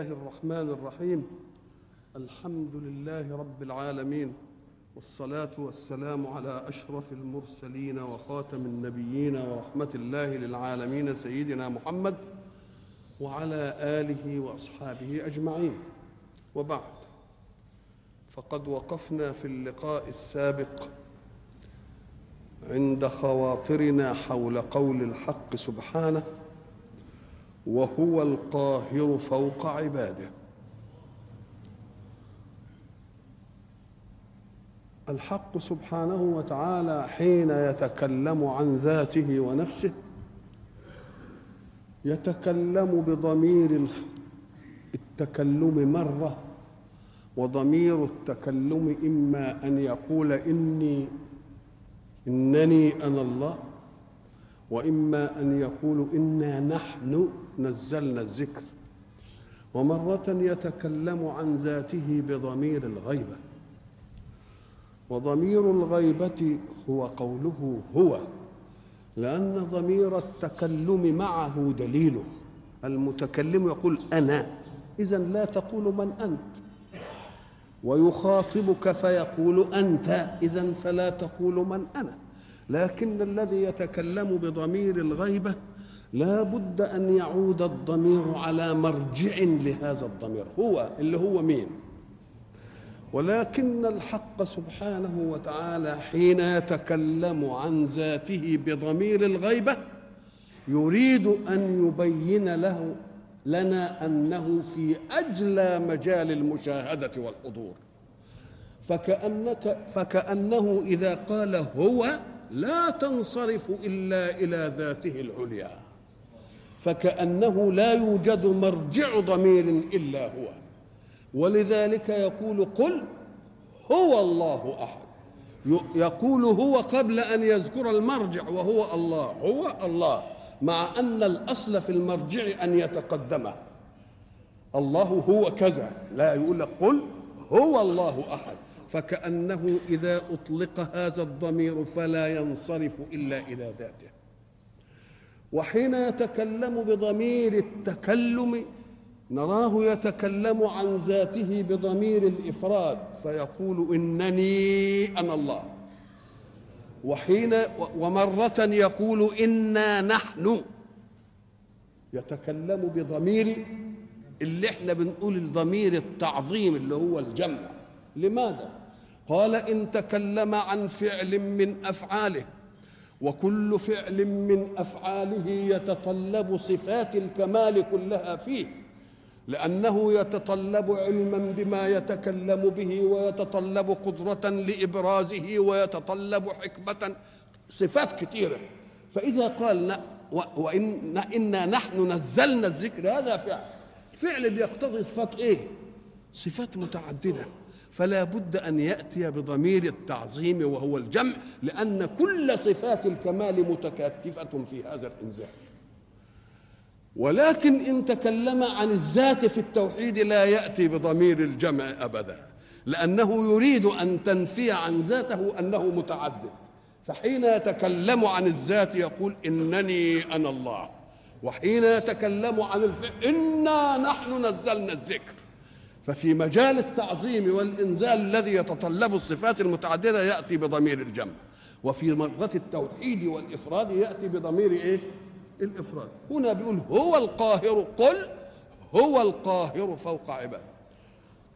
الله الرحمن الرحيم. الحمد لله رب العالمين والصلاة والسلام على أشرف المرسلين وخاتم النبيين ورحمة الله للعالمين سيدنا محمد وعلى آله وأصحابه أجمعين. وبعد فقد وقفنا في اللقاء السابق عند خواطرنا حول قول الحق سبحانه وهو القاهر فوق عباده. الحق سبحانه وتعالى حين يتكلم عن ذاته ونفسه يتكلم بضمير التكلم مرة وضمير التكلم إما أن يقول إني إنني أنا الله وإما أن يقول إنا نحن نزلنا الذكر ومرة يتكلم عن ذاته بضمير الغيبة. وضمير الغيبة هو قوله هو لأن ضمير التكلم معه دليله. المتكلم يقول أنا إذا لا تقول من أنت. ويخاطبك فيقول أنت إذا فلا تقول من أنا. لكن الذي يتكلم بضمير الغيبة لا بد أن يعود الضمير على مرجع لهذا الضمير. هو اللي هو مين؟ ولكن الحق سبحانه وتعالى حين يتكلم عن ذاته بضمير الغيبة يريد أن يبين له لنا أنه في أجلى مجال المشاهدة والحضور. فكأنك فكأنه إذا قال هو لا تنصرف إلا إلى ذاته العليا. فكأنه لا يوجد مرجع ضمير إلا هو. ولذلك يقول قل هو الله أحد. يقول هو قبل أن يذكر المرجع وهو الله. هو الله. مع أن الأصل في المرجع أن يتقدم. الله هو كذا. لا يقول قل هو الله أحد. فكأنه إذا أطلق هذا الضمير فلا ينصرف إلا إلى ذاته. وحين يتكلم بضمير التكلم نراه يتكلم عن ذاته بضمير الإفراد فيقول إنني أنا الله. وحين ومرة يقول إنا نحن. يتكلم بضمير اللي إحنا بنقول الضمير التعظيم اللي هو الجمع. لماذا؟ قال إن تكلم عن فعل من أفعاله. وكل فعل من أفعاله يتطلب صفات الكمال كلها فيه لأنه يتطلب علما بما يتكلم به ويتطلب قدرة لإبرازه ويتطلب حكمة صفات كثيرة فإذا قال وإن إنا نحن نزلنا الذكر هذا فعل فعل بيقتضي صفات إيه؟ صفات متعددة فلا بد أن يأتي بضمير التعظيم وهو الجمع لأن كل صفات الكمال متكاتفة في هذا الإنزال. ولكن إن تكلم عن الذات في التوحيد لا يأتي بضمير الجمع أبدا لأنه يريد أن تنفي عن ذاته أنه متعدد. فحين يتكلم عن الذات يقول إنني أنا الله وحين يتكلم عن الفعل إنا نحن نزلنا الذكر. ففي مجال التعظيم والإنزال الذي يتطلب الصفات المتعددة يأتي بضمير الجمع. وفي مرة التوحيد والإفراد يأتي بضمير إيه؟ الإفراد. هنا بيقول هو القاهر قل هو القاهر فوق عباده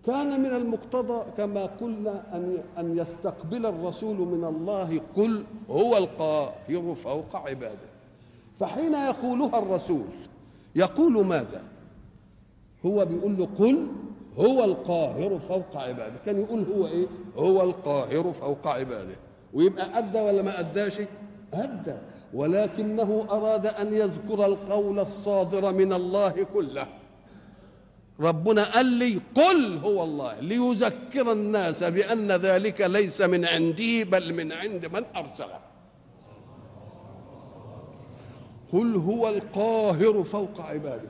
كان من المقتضى كما قلنا أن أن يستقبل الرسول من الله قل هو القاهر فوق عباده فحين يقولها الرسول يقول ماذا؟ هو بيقول له قل هو القاهر فوق عباده. كان يقول هو إيه؟ هو القاهر فوق عباده. ويبقى أدى ولا ما أداش؟ أدى. ولكنه أراد أن يذكر القول الصادر من الله كله. ربنا قال لي قل هو الله ليذكر الناس بأن ذلك ليس من عنده بل من عند من ارسله قل هو القاهر فوق عباده.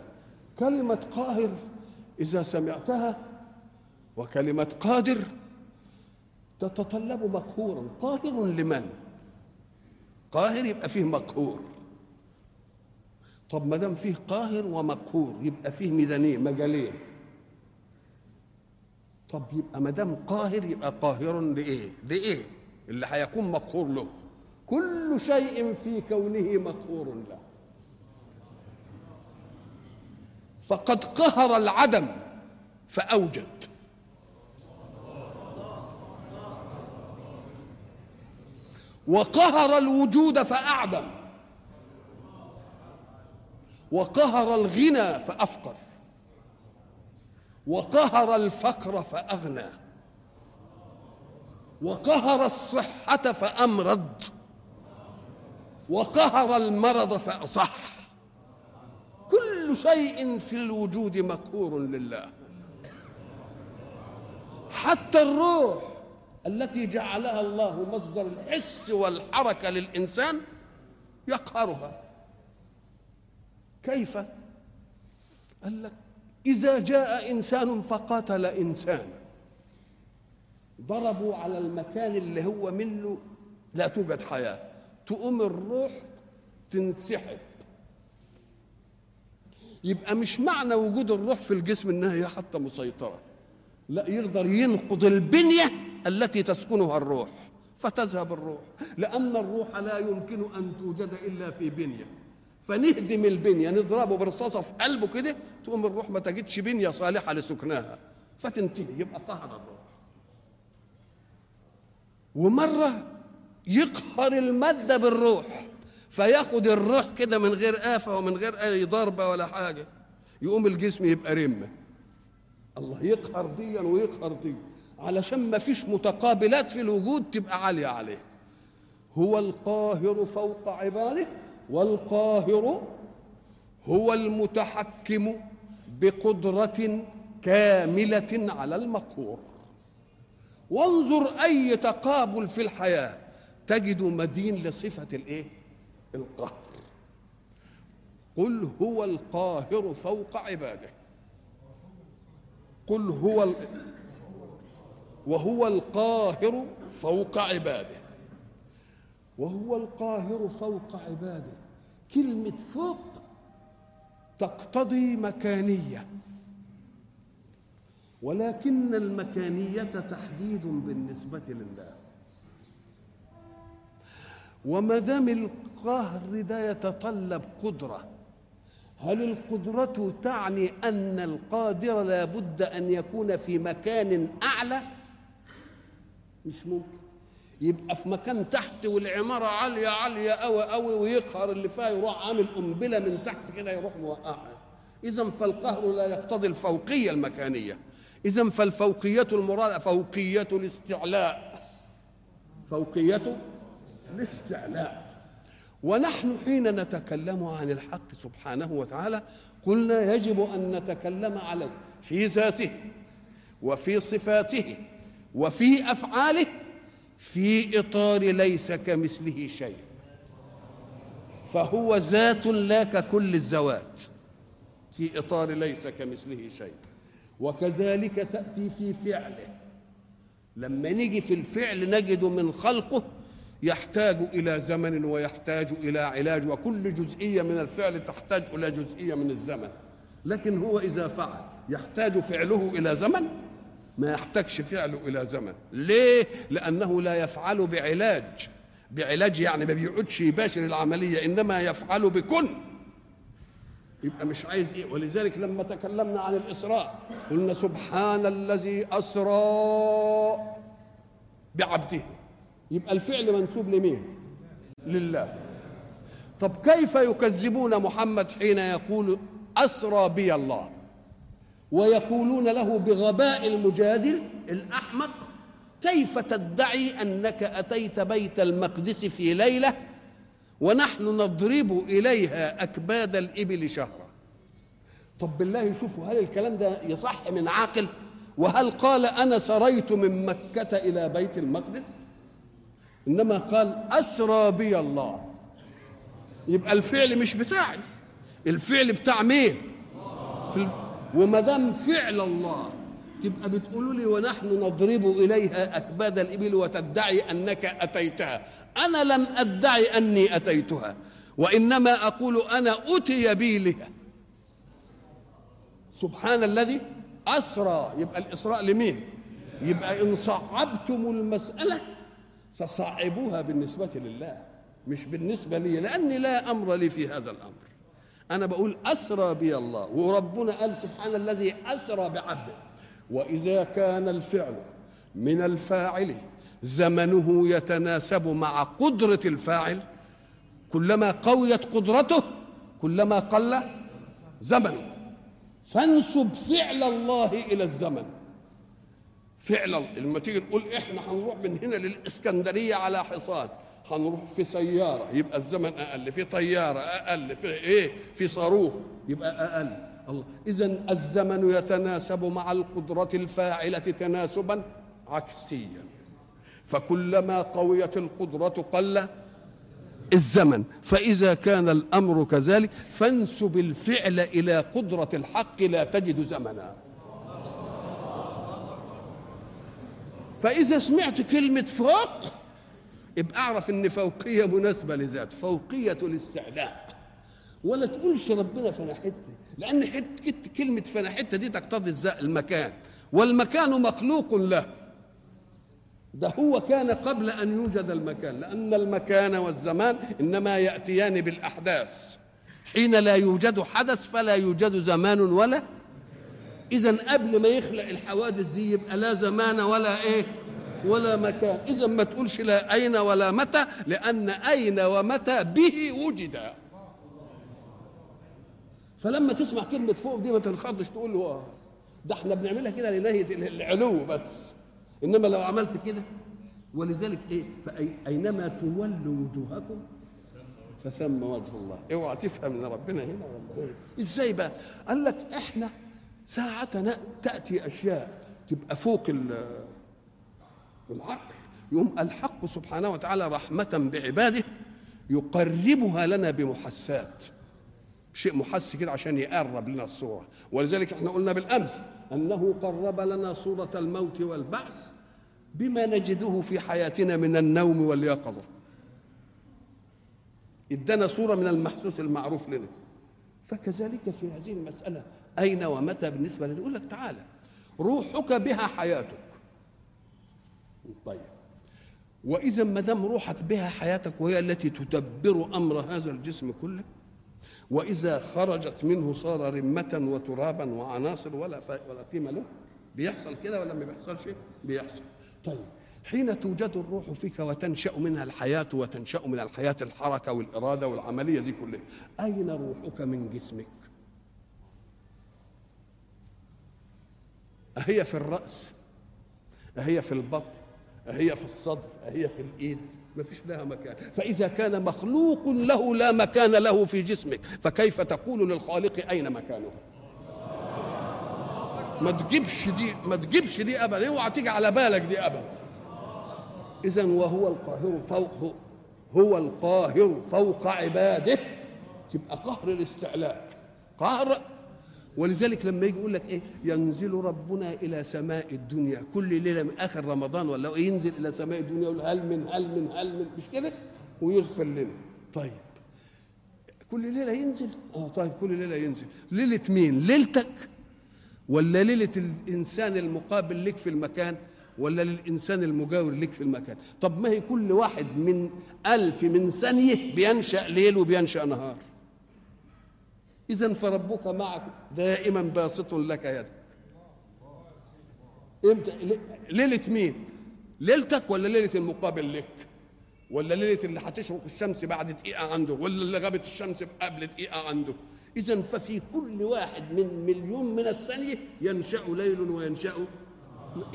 كلمة قاهر إذا سمعتها وكلمة قادر تتطلب مقهورا قاهر لمن؟ قاهر يبقى فيه مقهور. طب ما دام فيه قاهر ومقهور يبقى فيه ميدانين مجالين طب يبقى ما دام قاهر يبقى قاهر لإيه؟ لإيه؟ اللي هيكون مقهور له. كل شيء في كونه مقهور له. فقد قهر العدم فأوجد. وقهر الوجود فأعدم. وقهر الغنى فأفقر. وقهر الفقر فأغنى. وقهر الصحة فأمرض. وقهر المرض فأصح. كل شيء في الوجود مقهور لله. حتى الروح التي جعلها الله مصدر الحس والحركة للإنسان يقهرها. كيف؟ قال لك إذا جاء إنسان فقاتل إنسانا ضربوا على المكان اللي هو منه لا توجد حياة. تقوم الروح تنسحب. يبقى مش معنى وجود الروح في الجسم إنها هي حتى مسيطرة. لا يقدر ينقض البنية التي تسكنها الروح فتذهب الروح. لأن الروح لا يمكن أن توجد إلا في بنية. فنهدم البنية نضربه برصاصة في قلبه كده تقوم الروح ما تجدش بنية صالحة لسكنها. فتنتهي يبقى قهر الروح. ومرة يقهر المادة بالروح. فياخد الروح كده من غير آفة ومن غير أي ضربة ولا حاجة. يقوم الجسم يبقى رمة. الله يقهر ديا ويقهر دي علشان ما فيش متقابلات في الوجود تبقى عالية عليه. هو القاهر فوق عباده والقاهر هو المتحكم بقدرة كاملة على المقهور. وانظر أي تقابل في الحياة تجد مدين لصفة الإيه؟ القهر. قل هو القاهر فوق عباده. قل هو ال... وهو القاهر فوق عباده. وهو القاهر فوق عباده. كلمة فوق تقتضي مكانية. ولكن المكانية تحديد بالنسبة لله. وما دام القهر ده يتطلب قدرة. هل القدرة تعني أن القادر لابد أن يكون في مكان أعلى؟ مش ممكن. يبقى في مكان تحت والعمارة عالية عالية أوي أوي ويقهر اللي فيها يروح عامل قنبلة من تحت كده يروح موقعها. إذا فالقهر لا يقتضي الفوقية المكانية. إذا فالفوقية المراد فوقية الاستعلاء. فوقية الاستعلاء. ونحن حين نتكلم عن الحق سبحانه وتعالى قلنا يجب أن نتكلم عليه في ذاته وفي صفاته وفي أفعاله في إطار ليس كمثله شيء. فهو ذات لا ككل الذوات في إطار ليس كمثله شيء. وكذلك تأتي في فعله. لما نيجي في الفعل نجد من خلقه يحتاج إلى زمن ويحتاج إلى علاج وكل جزئية من الفعل تحتاج إلى جزئية من الزمن. لكن هو إذا فعل يحتاج فعله إلى زمن؟ ما يحتاجش فعله إلى زمن. ليه؟ لأنه لا يفعل بعلاج. بعلاج يعني ما بيقعدش يباشر العملية إنما يفعل بكن. يبقى مش عايز إيه؟ ولذلك لما تكلمنا عن الإسراء قلنا سبحان الذي أسرى بعبده. يبقى الفعل منسوب لمين؟ لله. طب كيف يكذبون محمد حين يقول أسرى بي الله؟ ويقولون له بغباء المجادل الأحمق كيف تدعي أنك أتيت بيت المقدس في ليلة ونحن نضرب إليها أكباد الإبل شهرا؟ طب بالله شوفوا هل الكلام ده يصح من عاقل؟ وهل قال أنا سريت من مكة إلى بيت المقدس؟ إنما قال أسرى بي الله. يبقى الفعل مش بتاعي. الفعل بتاع مين؟ في. وما دام فعل الله تبقى بتقولوا لي ونحن نضرب إليها أكباد الإبل وتدعي أنك أتيتها. أنا لم أدعي أني أتيتها وإنما أقول أنا أتي بي لها. سبحان الذي أسرى. يبقى الإسراء لمين؟ يبقى إن صعبتم المسألة فصعبوها بالنسبة لله مش بالنسبة لي لأني لا أمر لي في هذا الأمر. أنا بقول أسرى بي الله وربنا قال سبحان الذي أسرى بعبده. وإذا كان الفعل من الفاعل زمنه يتناسب مع قدرة الفاعل كلما قويت قدرته كلما قل زمنه. فانسب فعل الله إلى الزمن. فعل لما تيجي تقول إحنا هنروح من هنا للإسكندرية على حصان هنروح في سيارة يبقى الزمن أقل في طيارة أقل في إيه؟ في صاروخ يبقى أقل. الله. اذا الزمن يتناسب مع القدرة الفاعلة تناسبا عكسيا. فكلما قويت القدرة قل الزمن. فإذا كان الأمر كذلك فانسب الفعل إلى قدرة الحق لا تجد زمنا. فإذا سمعت كلمة فوق يبقى أعرف إن فوقية مناسبة لذات فوقية الاستعلاء ولا تقولش ربنا فانا حتة لأن حتة كلمة فانا حتة دي تقتضي المكان. والمكان مخلوق له. ده هو كان قبل أن يوجد المكان لأن المكان والزمان إنما يأتيان بالأحداث. حين لا يوجد حدث فلا يوجد زمان ولا إذا قبل ما يخلق الحوادث دي يبقى لا زمان ولا إيه ولا مكان إذا ما تقولش لا أين ولا متى لأن أين ومتى به وجد. فلما تسمع كلمة فوق دي ما تنخضش تقول له ده إحنا بنعملها كده لنهاية العلو بس. إنما لو عملت كده ولذلك إيه فاينما تولوا وجوهكم فثم وجه الله. اوعى تفهم إن ربنا هنا ولا إزاي بقى؟ قال لك إحنا ساعة تأتي أشياء تبقى فوق العقل. يوم الحق سبحانه وتعالى رحمة بعباده يقربها لنا بمحسات. شيء محس كده عشان يقرب لنا الصورة. ولذلك إحنا قلنا بالأمس أنه قرب لنا صورة الموت والبعث بما نجده في حياتنا من النوم واليقظة. إدانا صورة من المحسوس المعروف لنا. فكذلك في هذه المسألة أين ومتى بالنسبة لنا يقول لك تعالى روحك بها حياتك. طيب. وإذا ما دام روحك بها حياتك وهي التي تدبر أمر هذا الجسم كله وإذا خرجت منه صار رمة وترابا وعناصر ولا ولا قيمة له بيحصل كده ولا ما بيحصلش؟ بيحصل. طيب. حين توجد الروح فيك وتنشأ منها الحياة وتنشأ من الحياة الحركة والإرادة والعملية دي كلها أين روحك من جسمك؟ أهي في الرأس أهي في البطن أهي في الصدر أهي في الإيد ما فيش لها مكان. فإذا كان مخلوق له لا مكان له في جسمك فكيف تقول للخالق أين مكانه؟ ما تجيبش دي ما تجيبش دي ابدا. اوعى تيجي على بالك دي ابدا. اذا وهو القاهر فوق هو القاهر فوق عباده. تبقى قهر الاستعلاء. قهر ولذلك لما يجي يقول لك إيه؟ ينزل ربنا إلى سماء الدنيا. كل ليلة من آخر رمضان ولا ينزل إلى سماء الدنيا يقول هل من هل من هل من مش كده؟ ويغفر لنا. طيب. كل ليلة ينزل؟ آه طيب كل ليلة ينزل. ليلة مين؟ ليلتك؟ ولا ليلة الإنسان المقابل لك في المكان؟ ولا للإنسان المجاور لك في المكان؟ طب ما هي كل واحد من ألف من ثانية بينشأ ليل وبينشأ نهار. إذا فربك معك دائما باسط لك يدك إمتى ليلة مين؟ ليلتك ولا ليلة المقابل لك؟ ولا ليلة اللي هتشرق الشمس بعد دقيقة عنده ولا اللي غابت الشمس قبل دقيقة عنده إذا ففي كل واحد من مليون من الثانية ينشأ ليل وينشأ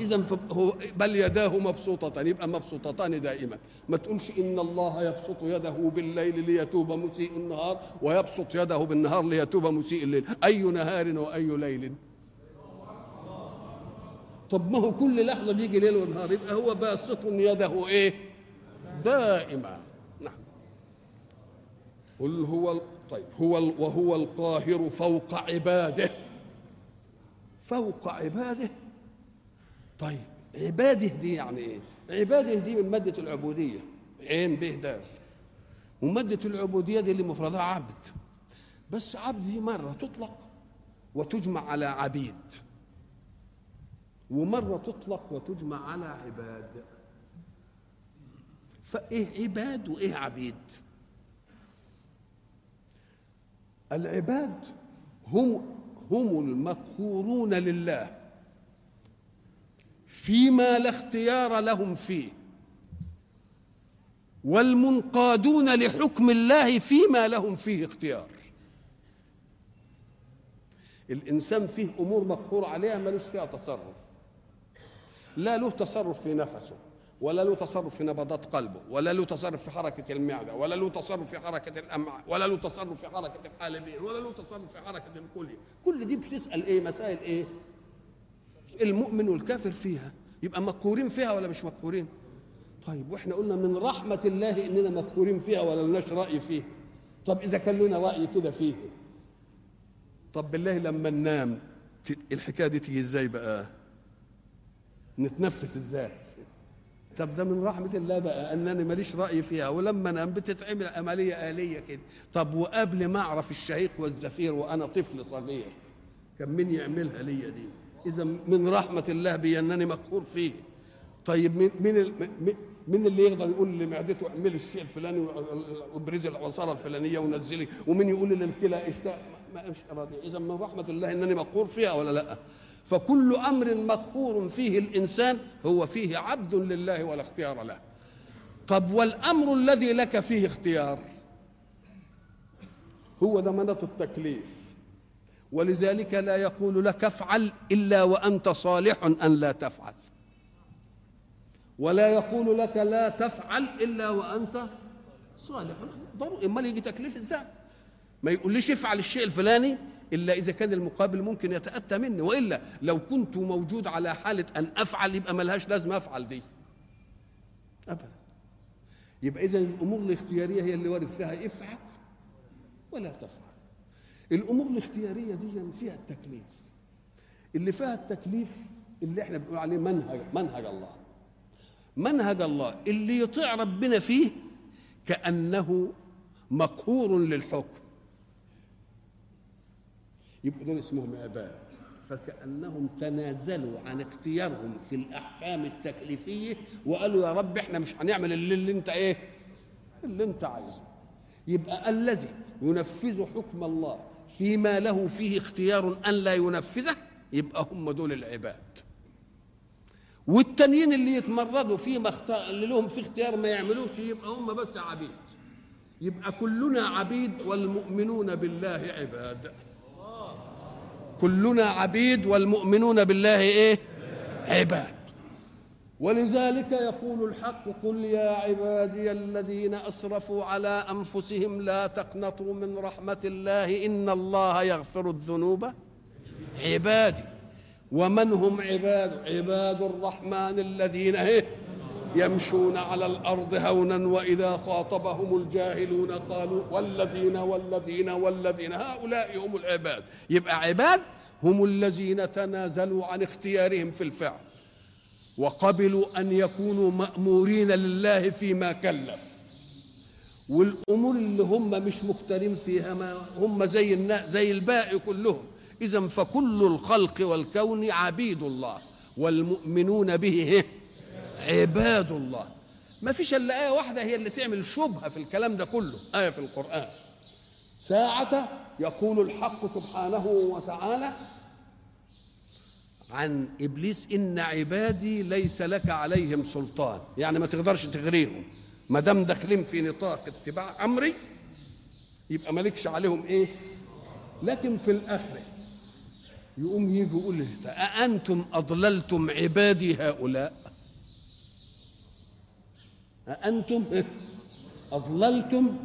إذا هو بل يداه مبسوطتان يبقى مبسوطتان دائما. ما تقولش إن الله يبسط يده بالليل ليتوب مسيء النهار ويبسط يده بالنهار ليتوب مسيء الليل. أي نهار وأي ليل. طب ما هو كل لحظة بيجي ليل ونهار يبقى هو باسط يده إيه؟ دائما. نعم. قل هو طيب هو وهو القاهر فوق عباده. فوق عباده؟ طيب. عباده دي يعني إيه؟ عباده دي من مادة العبودية. عين به دال ومادة العبودية دي اللي مفردها عبد. بس عبد دي مرة تطلق وتجمع على عبيد. ومرة تطلق وتجمع على عباد. فإيه عباد وإيه عبيد؟ العباد هم هم المقهورون لله. فيما لا اختيار لهم فيه. والمنقادون لحكم الله فيما لهم فيه اختيار. الإنسان فيه أمور مقهور عليها ملوش فيها تصرف. لا له تصرف في نفسه ولا له تصرف في نبضات قلبه ولا له تصرف في حركة المعدة ولا له تصرف في حركة الأمعاء ولا له تصرف في حركة الحالبين ولا له تصرف في حركة الكلية. كل دي بتسأل إيه مسائل إيه؟ المؤمن والكافر فيها. يبقى مقهورين فيها ولا مش مقهورين؟ طيب وإحنا قلنا من رحمة الله إننا مقهورين فيها ولا لناش رأي فيها طب إذا كان لنا رأي كده فيه. طب بالله لما ننام الحكاية دي تيجي إزاي بقى؟ نتنفس إزاي؟ طب ده من رحمة الله بقى أنني ماليش رأي فيها. ولما أنام بتتعمل عملية آلية كده. طب وقبل ما أعرف الشهيق والزفير وأنا طفل صغير كان مين يعملها ليا دي؟ إذا من رحمة الله بي أنني مقهور فيه. طيب مين مين مين اللي يقدر يقول لمعدته اعملي الشيء الفلاني وابرزي العصارة الفلانية ونزلي ومين يقول للكلى اشتاق ما مش راضي إذا من رحمة الله أنني مقهور فيها ولا لأ؟ فكل أمر مقهور فيه الإنسان هو فيه عبد لله ولا اختيار له. طب والأمر الذي لك فيه اختيار؟ هو مناط التكليف. ولذلك لا يقول لك افعل إلا وأنت صالح أن لا تفعل. ولا يقول لك لا تفعل إلا وأنت صالح. ضروري. امال يجي تكليف إزاي ما يقوليش افعل الشيء الفلاني إلا إذا كان المقابل ممكن يتأتى مني. وإلا لو كنت موجود على حالة أن أفعل يبقى ملهاش لازمة أفعل دي. ابدا. يبقى اذا الأمور الاختيارية هي اللي وارد فيها افعل ولا تفعل. الأمور الاختيارية دي فيها التكليف. اللي فيها التكليف اللي إحنا بنقول عليه منهج منهج الله. منهج الله اللي يطيع ربنا فيه كأنه مقهور للحكم. يبقوا دول اسمهم عباد. فكأنهم تنازلوا عن اختيارهم في الأحكام التكليفية وقالوا يا رب إحنا مش هنعمل اللي, اللي انت إيه؟ اللي انت عايزه. يبقى الذي ينفذ حكم الله فيما له فيه اختيار أن لا ينفذه يبقى هم دول العباد. والتانيين اللي يتمردوا فيما اختار اللي لهم في اختيار ما يعملوش يبقى هم بس عبيد. يبقى كلنا عبيد والمؤمنون بالله عباد. كلنا عبيد والمؤمنون بالله إيه؟ عباد. ولذلك يقول الحق قل يا عبادي الذين أسرفوا على أنفسهم لا تقنطوا من رحمة الله إن الله يغفر الذنوب. عبادي ومن هم عباد؟ عباد الرحمن الذين إيه يمشون على الأرض هونا وإذا خاطبهم الجاهلون قالوا والذين والذين والذين هؤلاء هم العباد. يبقى عباد هم الذين تنازلوا عن اختيارهم في الفعل. وقبلوا أن يكونوا مأمورين لله فيما كلف. والأمور اللي هم مش مختارين فيها ما هم زي زي الباقي كلهم. اذا فكل الخلق والكون عبيد الله والمؤمنون به عباد الله. ما فيش إلا آية واحدة هي اللي تعمل شبهة في الكلام ده كله آية في القرآن. ساعة يقول الحق سبحانه وتعالى عن إبليس إن عبادي ليس لك عليهم سلطان. يعني ما تقدرش تغريهم. ما دام داخلين في نطاق اتباع أمري يبقى مالكش عليهم إيه؟ لكن في الآخرة يقوم يجي يقول أأنتم أضللتم عبادي هؤلاء؟ أأنتم أضللتم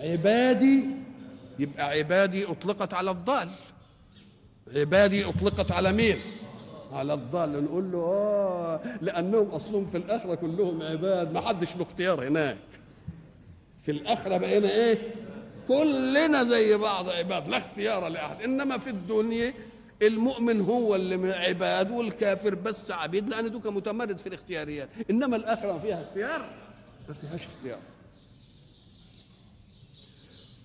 عبادي؟ يبقى عبادي أطلقت على الضال. عبادي أطلقت على مين؟ على الضال نقول له آه لأنهم أصلهم في الآخرة كلهم عباد ما حدش له اختيار هناك. في الآخرة بقينا إيه؟ كلنا زي بعض عباد لا اختيار لأحد. إنما في الدنيا المؤمن هو اللي عباد والكافر بس عبيد لأن دوك متمرد في الاختياريات. إنما الآخرة فيها اختيار؟ ما فيهاش اختيار.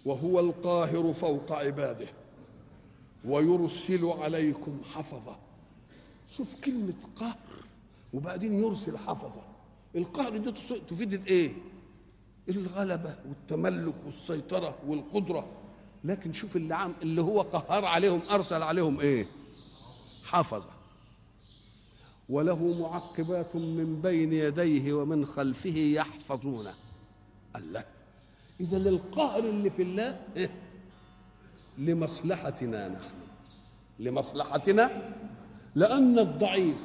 وهو القاهر فوق عباده ويرسل عليكم حفظه. شوف كلمة قهر وبعدين يرسل حفظة. القهر دي تفيد إيه؟ الغلبة والتملك والسيطرة والقدرة. لكن شوف اللي عام اللي هو قهر عليهم أرسل عليهم إيه؟ حفظة. وله معقبات من بين يديه ومن خلفه يحفظونه الله. إذا القهر اللي في الله إيه؟ لمصلحتنا نحن. لمصلحتنا لأن الضعيف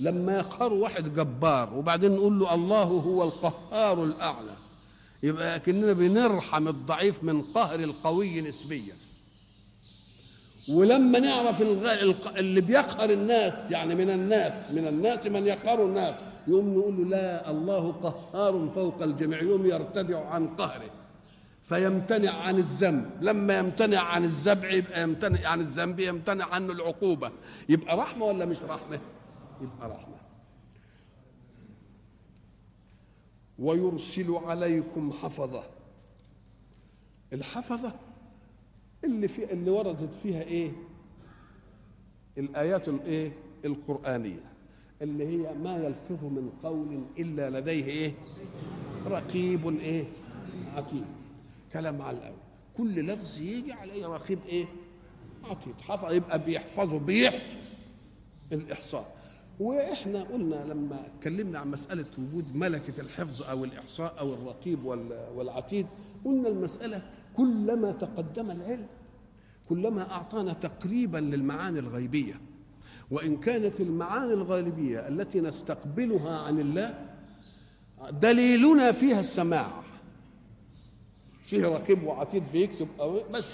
لما يقهر واحد جبار وبعدين نقول له الله هو القهار الأعلى. يبقى كأننا بنرحم الضعيف من قهر القوي نسبيا. ولما نعرف اللي بيقهر الناس يعني من الناس من الناس من يقهر الناس يقوم نقول له لا الله قهار فوق الجميع يوم يرتدع عن قهره. فيمتنع عن الذنب. لما يمتنع عن الزبع يبقى يمتنع عن الذنب يمتنع عنه العقوبة. يبقى رحمة ولا مش رحمة؟ يبقى رحمة. ويرسل عليكم حفظة. الحفظة اللي في اللي وردت فيها إيه؟ الآيات الإيه؟ القرآنية. اللي هي ما يلفظ من قول إلا لديه إيه؟ رقيب إيه؟ عتيد كلام على الأول. كل لفظ يجي عليه رقيب إيه؟ عتيد. حفظ يبقى بيحفظه بيحفظ الإحصاء. وإحنا قلنا لما اتكلمنا عن مسألة وجود ملكة الحفظ أو الإحصاء أو الرقيب والعتيد قلنا المسألة كلما تقدم العلم كلما أعطانا تقريبا للمعاني الغيبية. وإن كانت المعاني الغالبيه التي نستقبلها عن الله دليلنا فيها السماع. فيه رقيب وعتيد بيكتب بس.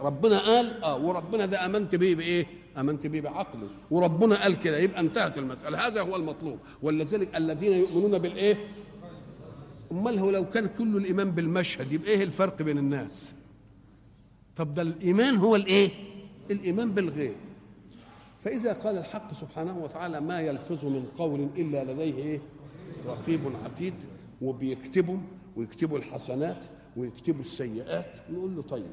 ربنا قال آه وربنا ده أمنت به بإيه؟ أمنت به بعقله. وربنا قال كده يبقى انتهت المسألة. هذا هو المطلوب. ولذلك الذين يؤمنون بالإيه؟ أمال هو لو كان كل الإيمان بالمشهد يبقى إيه الفرق بين الناس؟ طب ده الإيمان هو الإيه؟ الإيمان بالغيب. فإذا قال الحق سبحانه وتعالى ما يلفظ من قول إلا لديه إيه؟ رقيب عتيد وبيكتبوا ويكتبوا الحسنات. ويكتبوا السيئات نقول له طيب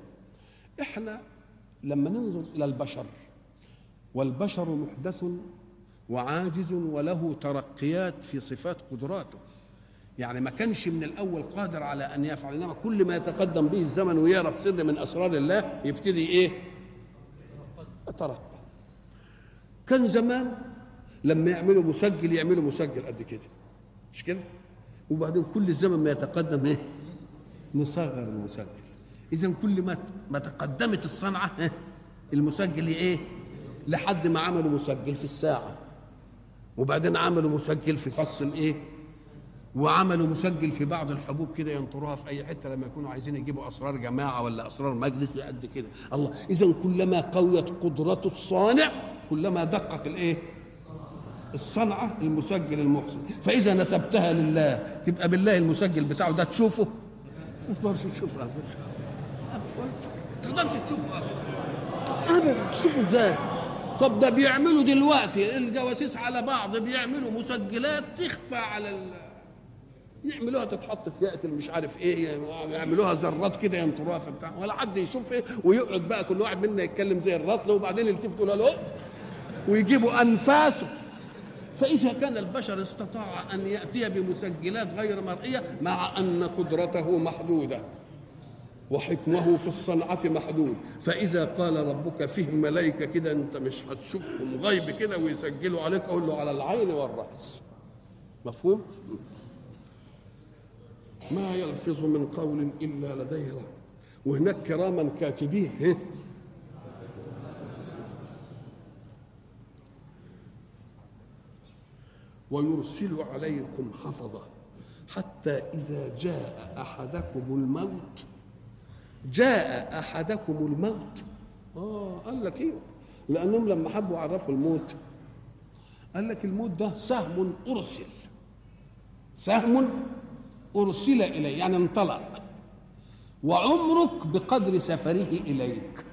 إحنا لما ننظر إلى البشر والبشر محدث وعاجز وله ترقيات في صفات قدراته. يعني ما كانش من الأول قادر على أن يفعل إنما كل ما يتقدم به الزمن ويعرف سر من أسرار الله يبتدي إيه؟ يترقى. كان زمان لما يعملوا مسجل يعملوا مسجل قد كده. مش كده؟ وبعدين كل الزمن ما يتقدم إيه؟ نصغر المسجل. اذا كل ما ما تقدمت الصنعة المسجل إيه؟ لحد ما عملوا مسجل في الساعة. وبعدين عملوا مسجل في فص الايه وعملوا مسجل في بعض الحبوب كده ينطروها في أي حتة لما يكونوا عايزين يجيبوا أسرار جماعة ولا أسرار مجلس قد كده. الله اذا كلما قويت قدرة الصانع كلما دقق الإيه؟ الصنعة المسجل المحسن. فإذا نسبتها لله تبقى بالله المسجل بتاعه ده تشوفه ما تقدرش تشوفه تقدرش تشوفه ابدا تشوفه إزاي؟ طب ده بيعملوا دلوقتي الجواسيس على بعض بيعملوا مسجلات تخفى على ال... يعملوها تتحط في يأتي مش عارف إيه يعملوها ذرات كده ينطروها في بتاع ولا حد يشوف إيه ويقعد بقى كل واحد منا يتكلم زي الرطل وبعدين يلتفتوا له ويجيبوا أنفاسه. فإذا كان البشر استطاع أن يأتي بمسجلات غير مرئية مع أن قدرته محدودة وحكمه في الصنعة محدود. فإذا قال ربك فيه ملائكة كده أنت مش هتشوفهم غيب كده ويسجلوا عليك أقول له على العين والرأس. مفهوم؟ ما يلفظ من قول إلا لديه رب وهناك كراما كاتبين ويرسل عليكم حفظة. حتى إذا جاء أحدكم الموت جاء أحدكم الموت. آه قال لك إيه؟ لأنهم لما حبوا يعرفوا الموت. قال لك الموت ده سهم أرسل. سهم أرسل إليه يعني انطلق. وعمرك بقدر سفره إليك.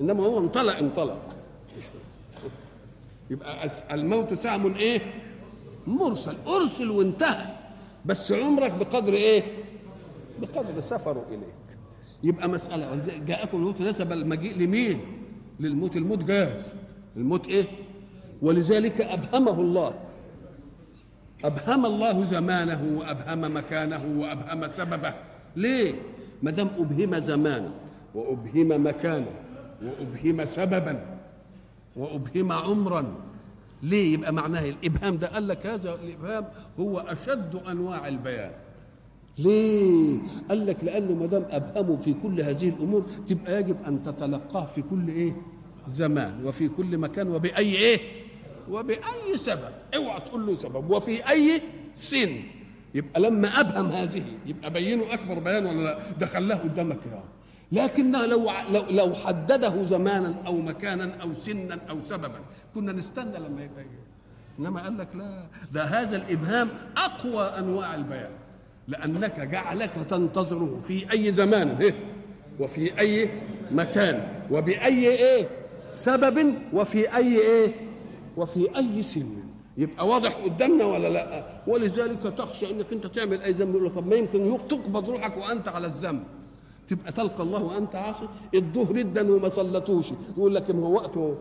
إنما هو انطلق انطلق. يبقى الموت سهم إيه؟ مرسل أرسل وانتهى. بس عمرك بقدر إيه؟ بقدر سفره إليك. يبقى مسألة جاءكم الموت نسب المجيء لمين؟ للموت الموت جاء. الموت إيه؟ ولذلك أبهمه الله. أبهم الله زمانه وأبهم مكانه وأبهم سببه. ليه؟ ما دام أبهم زمانه وأبهم مكانه وأبهم سببا وأبهم عمرا ليه يبقى معناه الإبهام ده؟ قال لك هذا الإبهام هو أشد أنواع البيان. ليه؟ قال لك لأنه ما دام ابهموا في كل هذه الأمور تبقى يجب أن تتلقاه في كل إيه؟ زمان وفي كل مكان وبأي إيه؟ وبأي سبب. اوعى تقول له سبب. وفي أي سن. يبقى لما أبهم هذه يبقى بينه أكبر بيان ولا لا؟ ده خلاه قدامك كده لكنه لو لو لو حدده زمانا أو مكانا أو سنا أو سببا كنا نستنى لما يبقى إنما قال لك لا ده هذا الإبهام أقوى أنواع البيان. لأنك جعلك تنتظره في أي زمان؟ وفي أي مكان وبأي إيه؟ سبب وفي أي إيه؟ وفي أي سن. يبقى واضح قدامنا ولا لأ؟ ولذلك تخشى إنك أنت تعمل أي ذنب يقول طب ما يمكن تقبض روحك وأنت على الذنب. تبقى تلقى الله وأنت عاصي؟ الظهر جدا وما صلتوش. يقول لك ما هو وقته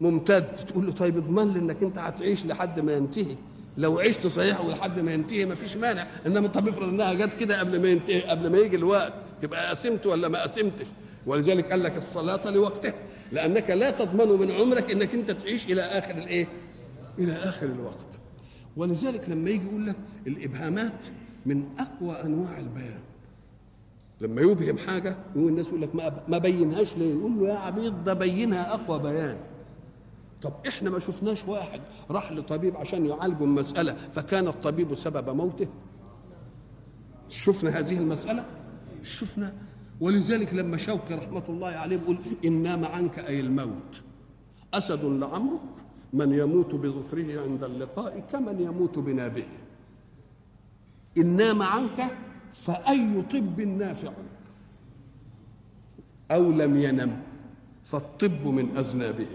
ممتد. تقول له طيب اضمن لي إنك أنت هتعيش لحد ما ينتهي. لو عشت صحيح ولحد ما ينتهي ما فيش مانع. إنما طب افرض إنها جت كده قبل ما ينتهي قبل ما يجي الوقت. تبقى قسمت ولا ما قسمتش؟ ولذلك قال لك الصلاة لوقتها. لأنك لا تضمن من عمرك إنك أنت تعيش إلى آخر الإيه؟ إلى آخر الوقت. ولذلك لما يجي يقول لك الإبهامات من أقوى أنواع البيان. لما يبهم حاجة يقول الناس يقول لك ما ما بينهاش ليه؟ يقول له يا عبيد ده بينها أقوى بيان. طب إحنا ما شفناش واحد راح لطبيب عشان يعالجه مساله فكان الطبيب سبب موته؟ شفنا هذه المسألة؟ شفنا. ولذلك لما شوقي رحمة الله عليه بيقول إن نام عنك أي الموت. أسد لعمرك من يموت بظفره عند اللقاء كمن يموت بنابه. إن نام عنك فأي طب نافع. أو لم ينم فالطب من أذنابه.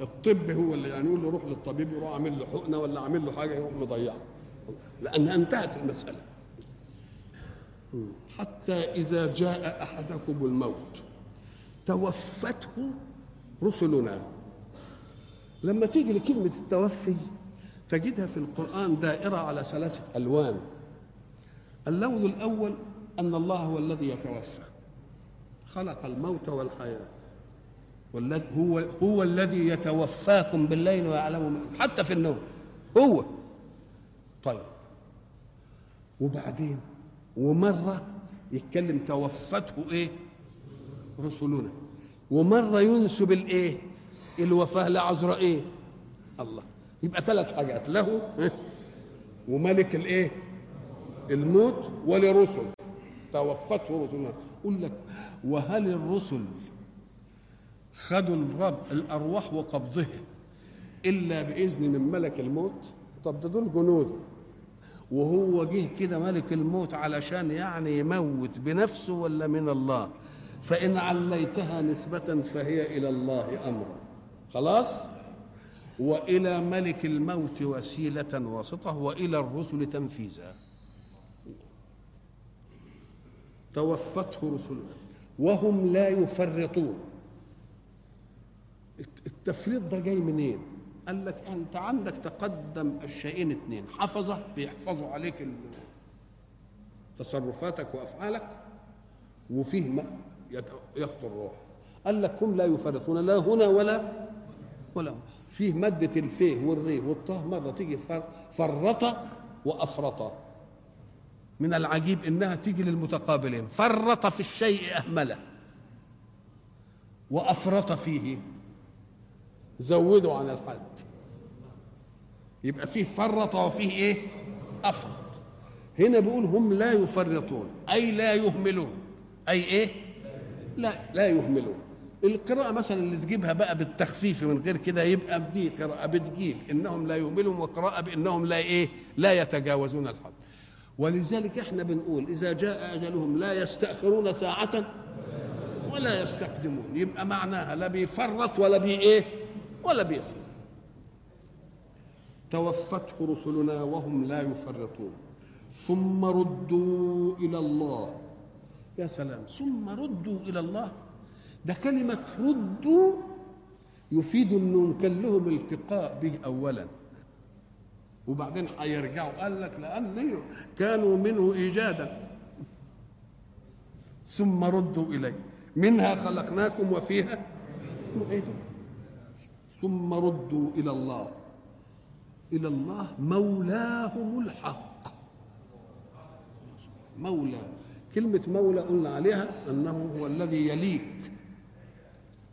الطب هو اللي يعني يقول له روح للطبيب يروح عامل له حقنة ولا عامل له حاجة يروح مضيعه لأن انتهت المسألة. حتى إذا جاء أحدكم الموت توفته رسلنا. لما تيجي لكلمة التوفي تجدها في القرآن دائرة على ثلاثة ألوان. اللون الأول أن الله هو الذي يتوفى. خلق الموت والحياة. والذي هو هو الذي يتوفاكم بالليل ويعلم حتى في النوم. هو. طيب. وبعدين ومرة يتكلم توفته إيه؟ رسلنا ومرة ينسب الإيه؟ الوفاة لعزرائيل الله. يبقى ثلاث حاجات. له وملك الإيه؟ الموت ولرسل توفته رسلنا يقول لك وهل الرسل خدوا الرب الأرواح وقبضها إلا بإذن من ملك الموت؟ طب ده دول جنوده وهو جه كده ملك الموت علشان يعني يموت بنفسه ولا من الله؟ فإن عليتها نسبة فهي إلى الله أمرا. خلاص؟ وإلى ملك الموت وسيلة واسطة وإلى الرسل تنفيذا. توفته رسلنا وهم لا يفرطون. التفريط ده جاي منين؟ قال لك انت عندك تقدم الشيئين اثنين حفظه بيحفظوا عليك تصرفاتك وافعالك وفيه ما يخطر الروح. قال لك هم لا يفرطون لا هنا ولا ولا فيه مادة الفيه والري والطه مرة تيجي فرط وأفرط. من العجيب إنها تيجي للمتقابلين. فرط في الشيء أهمله. وأفرط فيه. زودوا عن الحد يبقى فيه فرط وفيه إيه؟ أفرط. هنا بيقول هم لا يفرطون أي لا يهملون. أي إيه؟ لا لا يهملون. القراءة مثلا اللي تجيبها بقى بالتخفيف من غير كده يبقى دي قراءة بتجيب إنهم لا يهملون وقراءة بإنهم لا إيه؟ لا يتجاوزون الحد ولذلك إحنا بنقول إذا جاء أجلهم لا يستأخرون ساعة ولا يستقدمون. يبقى معناها لا بيفرط ولا بي إيه ولا بيفرط. توفته رسلنا وهم لا يفرطون. ثم ردوا إلى الله. يا سلام. ثم ردوا إلى الله. ده كلمة ردوا يفيد انهم كان لهم التقاء به اولا. وبعدين هيرجعوا قال لك لأن كانوا منه إيجادا. ثم ردوا اليه منها خلقناكم وفيها نعيدكم ثم ردوا إلى الله. إلى الله مولاهم الحق. مولى كلمة مولى قلنا عليها أنه هو الذي يليك.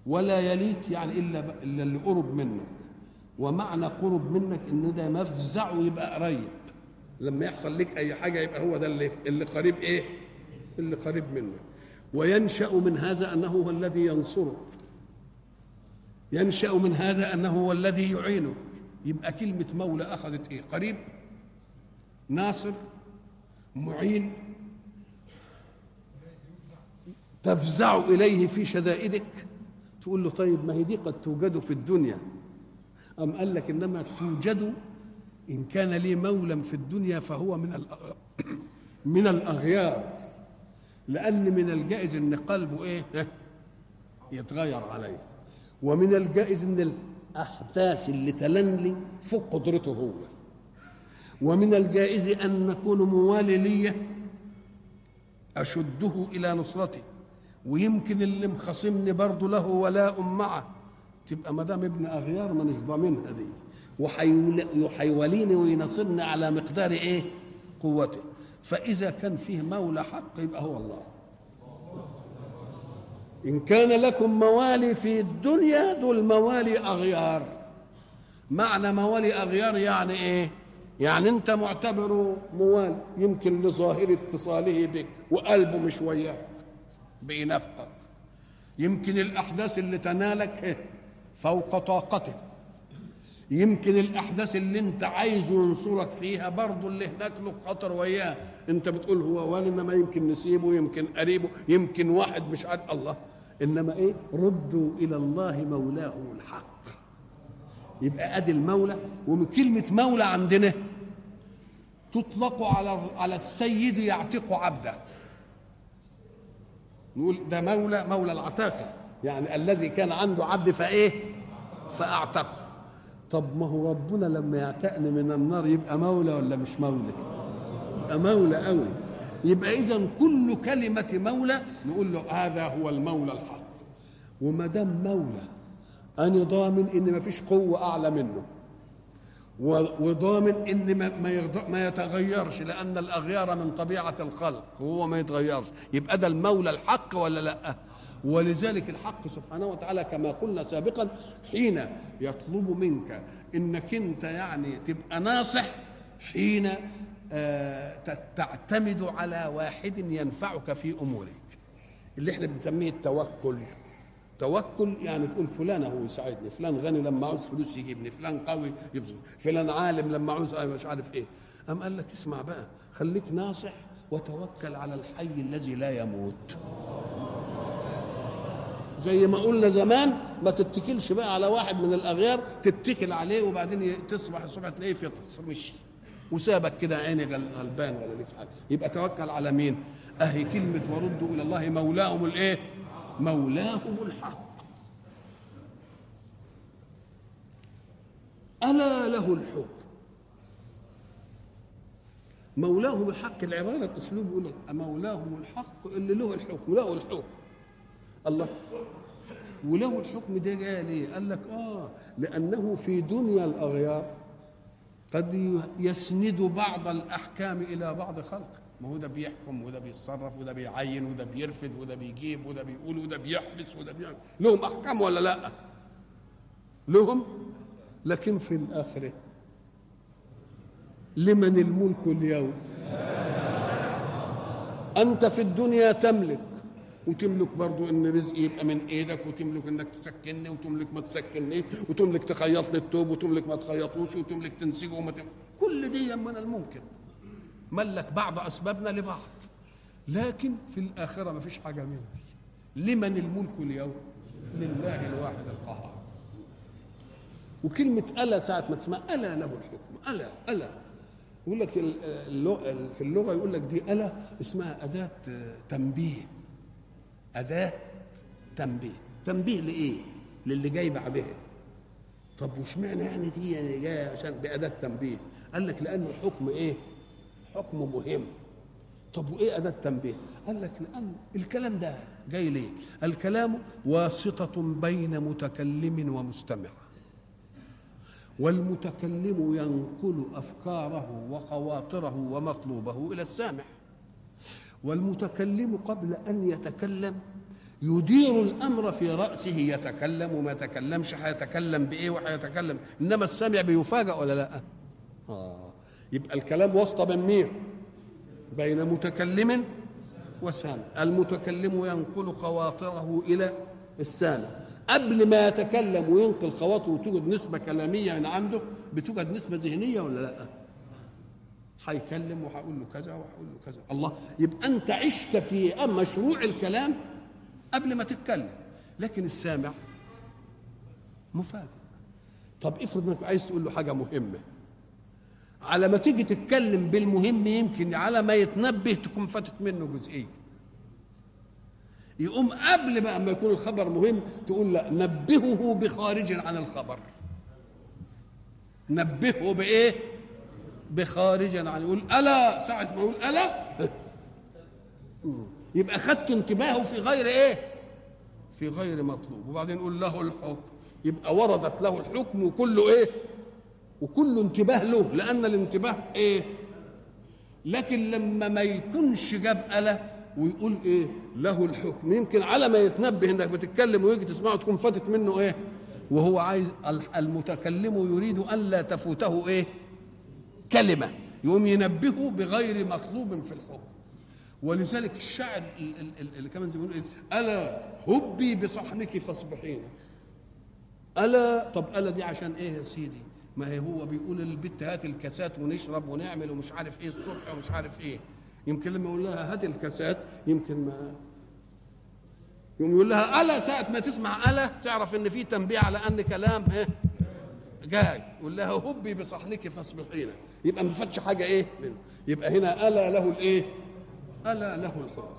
ولا يليك يعني إلا إلا اللي قرب منك ومعنى قرب منك إن ده مفزع ويبقى قريب. لما يحصل لك أي حاجة يبقى هو ده اللي اللي قريب إيه؟ اللي قريب منك. وينشأ من هذا أنه هو الذي ينصرك. ينشأ من هذا أنه هو الذي يعينك. يبقى كلمة مولى أخذت إيه؟ قريب ناصر معين. تفزع إليه في شدائدك. تقول له طيب ما هي دي قد توجد في الدنيا. أم قال لك إنما توجد إن كان لي مولى في الدنيا فهو من من الأغيار. لأن من الجائز إن قلبه إيه؟ يتغير عليه. ومن الجائز إن الأحداث اللي تلنلي فوق قدرته هو. ومن الجائز أن نكون موالي ليه أشده إلى نصرتي. ويمكن اللي مخاصمني برضه له ولاء معه. تبقى ما دام ابن أغيار مانيش ضامنها دي وحيول- وحيوليني وينصرني على مقدار إيه؟ قوته فإذا كان فيه مولى حق يبقى هو الله إن كان لكم موالي في الدنيا دول موالي أغيار معنى موالي أغيار يعني إيه؟ يعني أنت معتبره موالي يمكن لظاهر اتصاله بك وقلبه مش وياك بينافقك يمكن الأحداث اللي تنالك؟ فوق طاقته يمكن الأحداث اللي أنت عايزه ينصرك فيها برضه اللي هناك له خطر وياه. أنت بتقول هو والي إنما يمكن نسيبه يمكن قريبه يمكن واحد مش عارف. الله. إنما إيه؟ ردوا إلى الله مولاهم الحق. يبقى ادي المولى ومن كلمة مولى عندنا تطلق على على السيد يعتق عبده. نقول ده مولى مولى العتاقه يعني الذي كان عنده عبد فإيه؟ فأعتقه. طب ما هو ربنا لما يعتقني من النار يبقى مولى ولا مش مولى؟ يبقى مولى قوي. يبقى اذا كل كلمة مولى نقول له هذا هو المولى الحق. وما دام مولى أنا ضامن إن ما فيش قوة أعلى منه. وضامن إن ما ما, يتغيرش لأن الأغيار من طبيعة الخلق وهو ما يتغيرش. يبقى ده المولى الحق ولا لأ؟ ولذلك الحق سبحانه وتعالى كما قلنا سابقا حين يطلب منك إنك أنت يعني تبقى ناصح حين آه، تعتمد على واحد ينفعك في أمورك. اللي إحنا بنسميه التوكل. توكل يعني تقول فلان هو يساعدني فلان غني لما عاوز فلوس يجيبني فلان قوي يبذل فلان عالم لما عاوز مش عارف إيه. أم قال لك اسمع بقى خليك ناصح وتوكل على الحي الذي لا يموت. زي ما قلنا زمان ما تتكلش بقى على واحد من الأغيار تتكل عليه وبعدين تصبح الصبح تلاقيه فطس مشي وسابك كده عيني غل- غلبان ولا ليك حاجة. يبقى توكل على مين؟ أهي كلمة وردوا إلى الله مولاهم الإيه؟ مولاهم الحق. ألا له الحكم. مولاهم الحق العبارة الأسلوب يقول مولاهم الحق اللي له الحكم له الحكم. الله. وله الحكم ده جاي ليه؟ قال لك آه لأنه في دنيا الأغيار قد يسند بعض الأحكام إلى بعض خلقه ما هو ده بيحكم وده بيتصرف وده بيعين وده بيرفد وده بيجيب وده بيقول وده بيحبس وده بيعمل. لهم أحكام ولا لأ؟ لهم؟ لكن في الآخرة لمن الملك اليوم؟ أنت في الدنيا تملك. وتملك برضو إن رزقي يبقى من إيدك وتملك إنك تسكنني وتملك ما تسكننيش وتملك تخيط لي التوب وتملك ما تخيطوش وتملك تنسجه وما تم... كل دي من الممكن. ملك بعض أسبابنا لبعض. لكن في الآخرة ما فيش حاجة من دي. لمن الملك اليوم؟ لله الواحد القهار. وكلمة ألا ساعة ما تسمع ألا له الحكم ألا ألا. يقول لك في اللغة يقول لك دي آلة اسمها أداة تنبيه. أداة تنبيه تنبيه لإيه؟ للي جاي بعدها طب وش معنى يعني دي يعني جاية عشان بأداة تنبيه قال لك لأنه حكم إيه؟ حكم مهم طب وإيه أداة تنبيه؟ قال لك لأن الكلام ده جاي ليه؟ الكلام واسطة بين متكلم ومستمع والمتكلم ينقل أفكاره وخواطره ومطلوبه إلى السامع والمتكلم قبل أن يتكلم يدير الأمر في رأسه يتكلم وما يتكلمش هيتكلم بإيه وهيتكلم إنما السامع بيفاجئ ولا لأ؟ آه. يبقى الكلام واسطة بين مين بين متكلم وسامع. المتكلم ينقل خواطره إلى السامع. قبل ما يتكلم وينقل خواطره وتوجد نسبة كلامية من عنده بتوجد نسبة ذهنية ولا لأ؟ هيكلم وهقول له كذا وهقول له كذا. الله يبقى أنت عشت في مشروع الكلام قبل ما تتكلم. لكن السامع مفاجئ. طب افرض إنك عايز تقول له حاجة مهمة. على ما تيجي تتكلم بالمهم يمكن على ما يتنبه تكون فاتت منه جزئية. يقوم قبل ما يكون الخبر مهم تقول لا نبهه بخارج عن الخبر. نبهه بإيه؟ بخارج عن يقول ألا ساعة ما يقول ألا. يبقى خدت انتباهه في غير إيه؟ في غير مطلوب. وبعدين يقول له الحكم. يبقى وردت له الحكم وكله إيه؟ وكله انتباه له. لأن الانتباه إيه؟ لكن لما ما يكونش جاب اله ويقول إيه؟ له الحكم. يمكن على ما يتنبه إنك بتتكلم ويجي تسمعه تكون فاتت منه إيه؟ وهو عايز المتكلم يريد ان لا تفوته إيه؟ كلمة يقوم ينبهه بغير مطلوب في الحكم. ولذلك الشاعر اللي كمان زي ما بيقول إيه ألا هبي بصحنك فاصبحين ألا طب ألا دي عشان إيه يا سيدي؟ ما هي هو بيقول للبت هات الكاسات ونشرب ونعمل ومش عارف إيه الصبح ومش عارف إيه. يمكن لما يقول لها هات الكاسات يمكن ما يقوم يقول لها ألا ساعة ما تسمع ألا تعرف إن في تنبيه على أن كلام إيه جاي. يقول لها هبي بصحنك فاصبحين يبقى ما فاتش حاجة إيه؟ منه يبقى هنا ألا له الإيه؟ ألا له الحكم.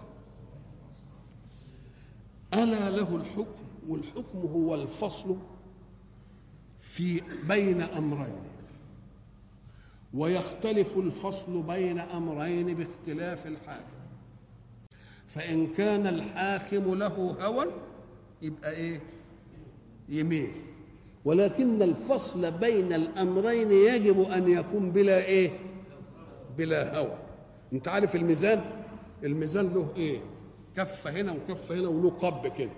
ألا له الحكم والحكم هو الفصل في بين أمرين. ويختلف الفصل بين أمرين باختلاف الحاكم. فإن كان الحاكم له هوى يبقى إيه؟ يميل. ولكن الفصل بين الأمرين يجب أن يكون بلا إيه؟ بلا هوى. أنت عارف الميزان؟ الميزان له إيه؟ كفة هنا وكفة هنا وله قب كده.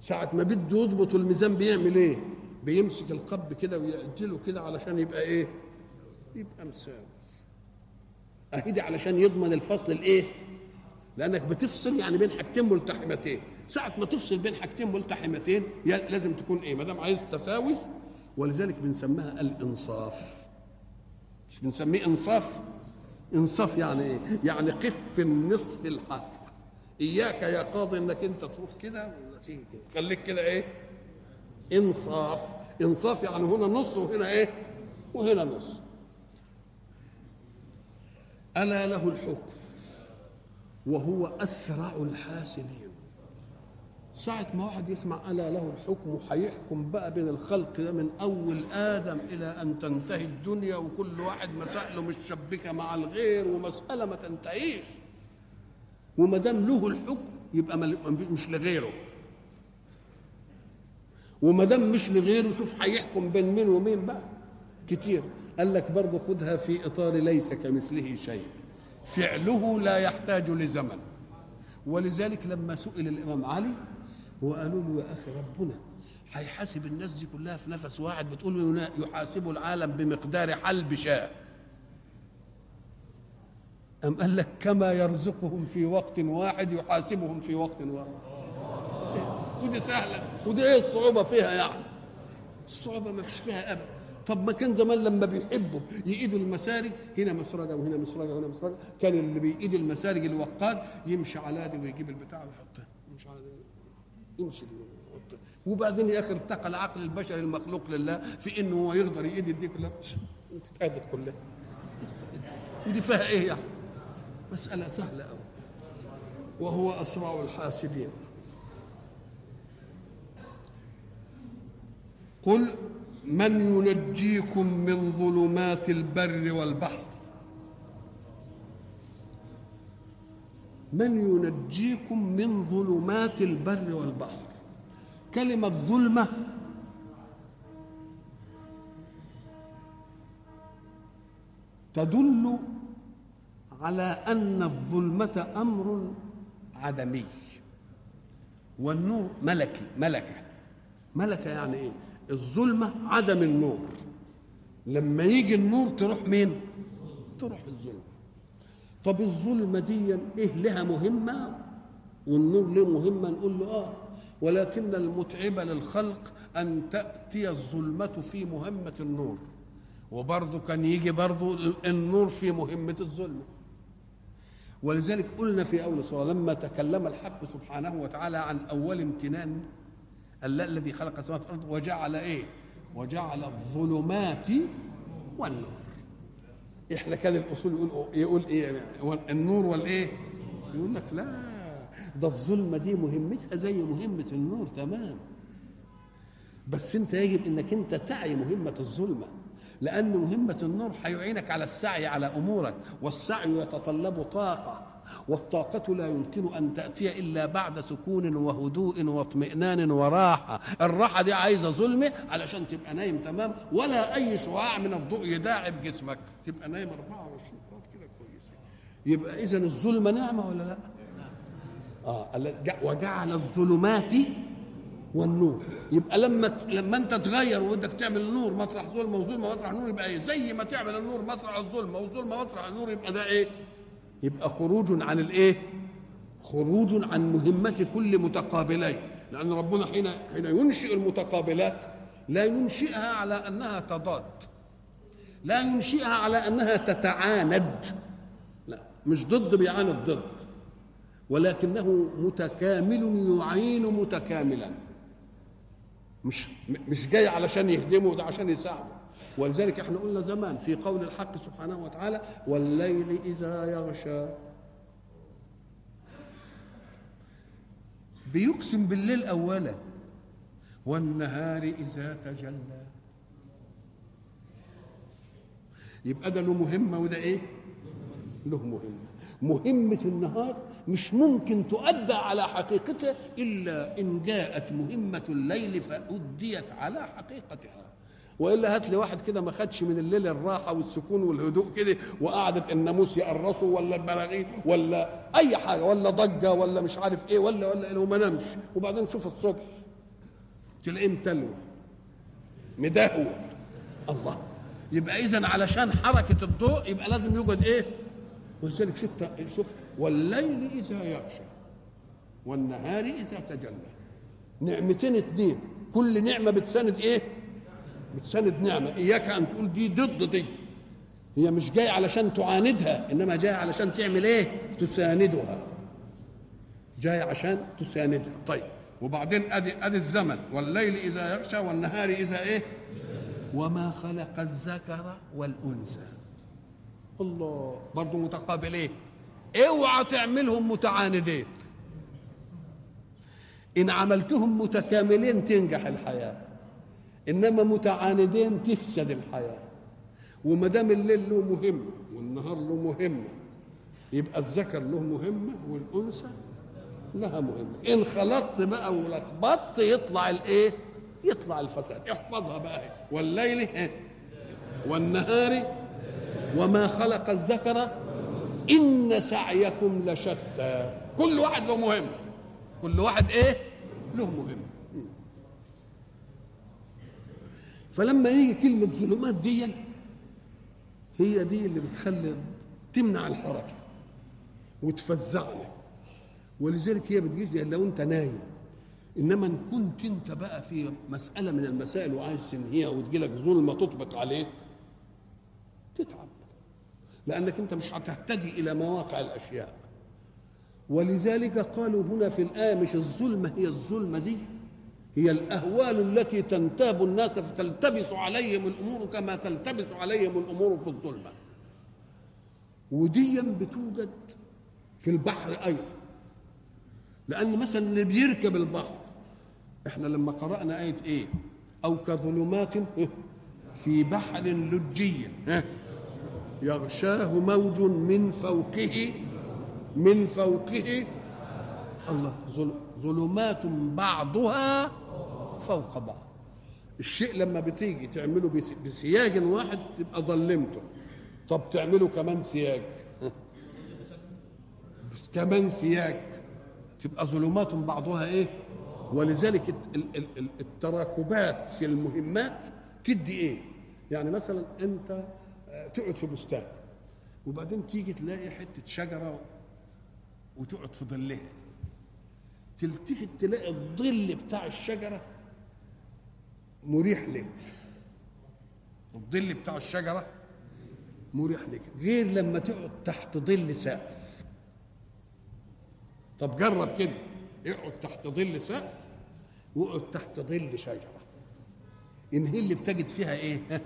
ساعة ما بده يظبط الميزان بيعمل إيه؟ بيمسك القب كده ويعدله كده علشان يبقى إيه؟ يبقى مساوي. اهدي علشان يضمن الفصل الإيه؟ لأنك بتفصل يعني بين حاجتين ملتحمتين. ساعة ما تفصل بين حاجتين ملتحمتين لازم تكون إيه؟ ما دام عايز تساوي ولذلك بنسميها الإنصاف. مش بنسميه إنصاف؟ إنصاف يعني إيه؟ يعني قف النصف الحق. إياك يا قاضي إنك أنت تروح كده ولا تيجي كده. خليك كده إيه؟ إنصاف. إنصاف يعني هنا نص وهنا إيه؟ وهنا نص. ألا له الحكم وهو أسرع الحاسدين. ساعة ما واحد يسمع ألا له الحكم هيحكم بقى بين الخلق ده من أول آدم إلى أن تنتهي الدنيا وكل واحد مسائله متشبكة مع الغير ومسألة ما تنتهيش. وما دام له الحكم يبقى مش لغيره. وما دام مش لغيره شوف هيحكم بين مين ومين بقى. كتير. قال لك برضه خدها في إطار ليس كمثله شيء. فعله لا يحتاج لزمن. ولذلك لما سئل الإمام علي وقالوا له يا أخي ربنا. هيحاسب الناس دي كلها في نفس واحد بتقول يحاسب العالم بمقدار حلب شاة أم قال لك كما يرزقهم في وقت واحد يحاسبهم في وقت واحد. ودي سهلة ودي إيه الصعوبة فيها يعني؟ الصعوبة ما فيش فيها أبدا طب ما كان زمان لما بيحبوا يقيدوا المسارج هنا مسرجه وهنا مسرجه وهنا مسرجه كان اللي بيقيد المسارج الوقاد يمشي على دي ويجيب البتاع ويحطها. ويحطها وبعدين يا أخي ارتقى العقل البشري المخلوق لله في إنه هو يقدر يقيد دي كلها اتقادت كلها ودي فيها إيه يعني؟ مسألة سهلة أوي. وهو أسرع الحاسبين. قل من ينجيكم من ظلمات البر والبحر؟ من ينجيكم من ظلمات البر والبحر. كلمة ظلمة تدل على أن الظلمة أمر عدمي. والنور ملكي ملكة. ملكة يعني إيه؟ الظلمة عدم النور. لما يجي النور تروح مين؟ تروح الظلمة. طب الظلمة دي إيه لها مهمة؟ والنور له مهمة؟ نقول له آه. ولكن المتعب للخلق أن تأتي الظلمة في مهمة النور. وبرضه كان يجي برضه النور في مهمة الظلمة. ولذلك قلنا في أول سورة لما تكلم الحق سبحانه وتعالى عن أول امتنان الله الذي خلق السماوات والأرض وجعل إيه؟ وجعل الظلمات والنور. إحنا كان الاصول يقول يقول إيه النور والايه يقول لك لا. ده الظلمة دي مهمتها زي مهمة النور تمام. بس أنت يجب إنك أنت تعي مهمة الظلمة لأن مهمة النور هيعينك على السعي على أمورك والسعي يتطلب طاقة. والطاقة لا يمكن أن تأتي إلا بعد سكون وهدوء واطمئنان وراحة. الراحة دي عايزة ظلمة علشان تبقى نايم تمام؟ ولا أي شعاع من الضوء يداعب جسمك. تبقى نايم 24 ساعة كده كويسة يبقى إذا الظلمة نعمة ولا لأ؟ آه وجعل الظلمات والنور. يبقى لما لما أنت تغير وبدك تعمل النور مطرح ظلمه وظلمه مطرح نور يبقى إيه؟ زي ما تعمل النور مطرح الظلمه والظلمه مطرح النور يبقى ده إيه؟ يبقى خروج عن الايه؟ خروج عن مهمة كل متقابلين. لأن ربنا حين حين ينشئ المتقابلات لا ينشئها على أنها تضاد. لا ينشئها على أنها تتعاند. لا مش ضد بيعاند ضد. ولكنه متكامل يعين متكاملا. مش مش جاي علشان يهدمه ده عشان يساعده. ولذلك إحنا قلنا زمان في قول الحق سبحانه وتعالى والليل إذا يغشى. بيقسم بالليل اولا والنهار إذا تجلى. يبقى ده له مهمة وده إيه؟ له مهمة. مهمة النهار مش ممكن تؤدى على حقيقتها إلا إن جاءت مهمة الليل فأديت على حقيقتها. وإلا هات لي واحد كده ما خدش من الليل الراحة والسكون والهدوء كده وقعدت الناموس يقرصه ولا البراغيث ولا أي حاجة ولا ضجة ولا مش عارف إيه ولا ولا إيه وما نامش. وبعدين شوف الصبح تلاقيه متلوى مدهور الله. يبقى اذا علشان حركة الضوء يبقى لازم يوجد إيه؟ ولذلك شوف شوف والليل إذا يغشى والنهار إذا تجلى. نعمتين اتنين. كل نعمة بتساند إيه؟ بتساند نعمة. إياك أن تقول دي ضد دي. هي مش جاية علشان تعاندها إنما جاية علشان تعمل إيه؟ تساندها. جاية عشان تساندها. طيب وبعدين أدي أدي الزمن. والليل إذا يغشى والنهار إذا إيه؟ وما خلق الذكر والأنثى. الله برضه متقابلين اوعى تعملهم متعاندين. إن عملتهم متكاملين تنجح الحياة. إنما متعاندين تفسد الحياة. وما دام الليل له مهمه والنهار له مهمه يبقى الذكر له مهمة والأنثى لها مهمة. إن خلطت بقى ولخبطت يطلع الإيه؟ يطلع الفساد. احفظها بقى والليل والنهار وما خلق الذكر إن سعيكم لشتى. كل واحد له مهمه كل واحد إيه؟ له مهمه فلما يجي كلمة ظلمات دي هي دي اللي بتخلي تمنع الحركة وتفزعنا ولذلك هي بتجيش لو انت نايم. إنما إن كنت أنت بقى في مسألة من المسائل وعايز تنهيها وتجيلك ظلمة تطبق عليك تتعب. لأنك أنت مش هتهتدي إلى مواقع الأشياء. ولذلك قالوا هنا في الايه مش الظلمة هي الظلمة دي. هي الأهوال التي تنتاب الناس فتلتبس عليهم الأمور كما تلتبس عليهم الأمور في الظلمة. وديا بتوجد في البحر أيضا. لأن مثلا اللي بيركب البحر إحنا لما قرأنا آية إيه؟ أو كظلمات في بحر لجي يغشاه موج من فوقه من فوقه. الله ظلمات بعضها فوق بعض. الشيء لما بتيجي تعمله بسياج واحد تبقى ظلمته. طب تعمله كمان سياج بس كمان سياج تبقى ظلمات بعضها إيه؟ ولذلك التراكبات في المهمات تدي إيه؟ يعني مثلا أنت تقعد في بستان وبعدين تيجي تلاقي حتة شجرة وتقعد في ظلها. تلتفت تلاقي الظل بتاع الشجرة مريح لك. الظل بتاع الشجرة؟ مريح لك. غير لما تقعد تحت ظل سقف. طب جرب كده. اقعد تحت ظل سقف واقعد تحت ظل شجرة. ان هي اللي بتجد فيها إيه؟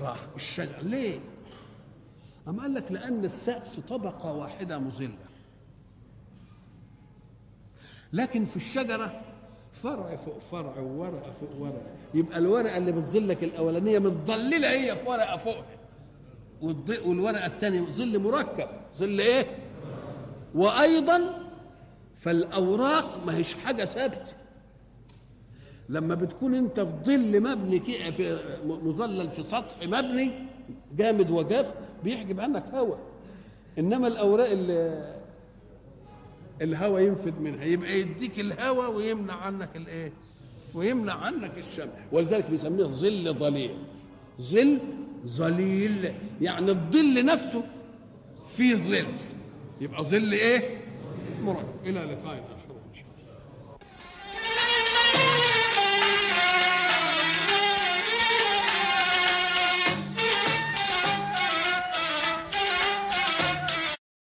راح الشجرة. ليه؟ أم قال لك لأن السقف طبقة واحدة مظلة. لكن في الشجرة فرع فوق فرع وورقة فوق ورقة يبقى الورقة اللي بتظلك الأولانية متظللة هي في ورقة فوقها والورقة الثانية ظل مركب. ظل إيه؟ وأيضا فالأوراق ما هيش حاجة ثابتة. لما بتكون أنت في ظل مبني في مظلل في سطح مبني جامد وجاف بيحجب عنك هواء إنما الأوراق اللي الهواء ينفد منها يبقى يديك الهواء ويمنع عنك الايه؟ ويمنع عنك الشمس. ولذلك بيسميه ظل ظليل. ظل ظليل. يعني الظل نفسه في ظل. يبقى ظل إيه؟ مركب. إلى لقاء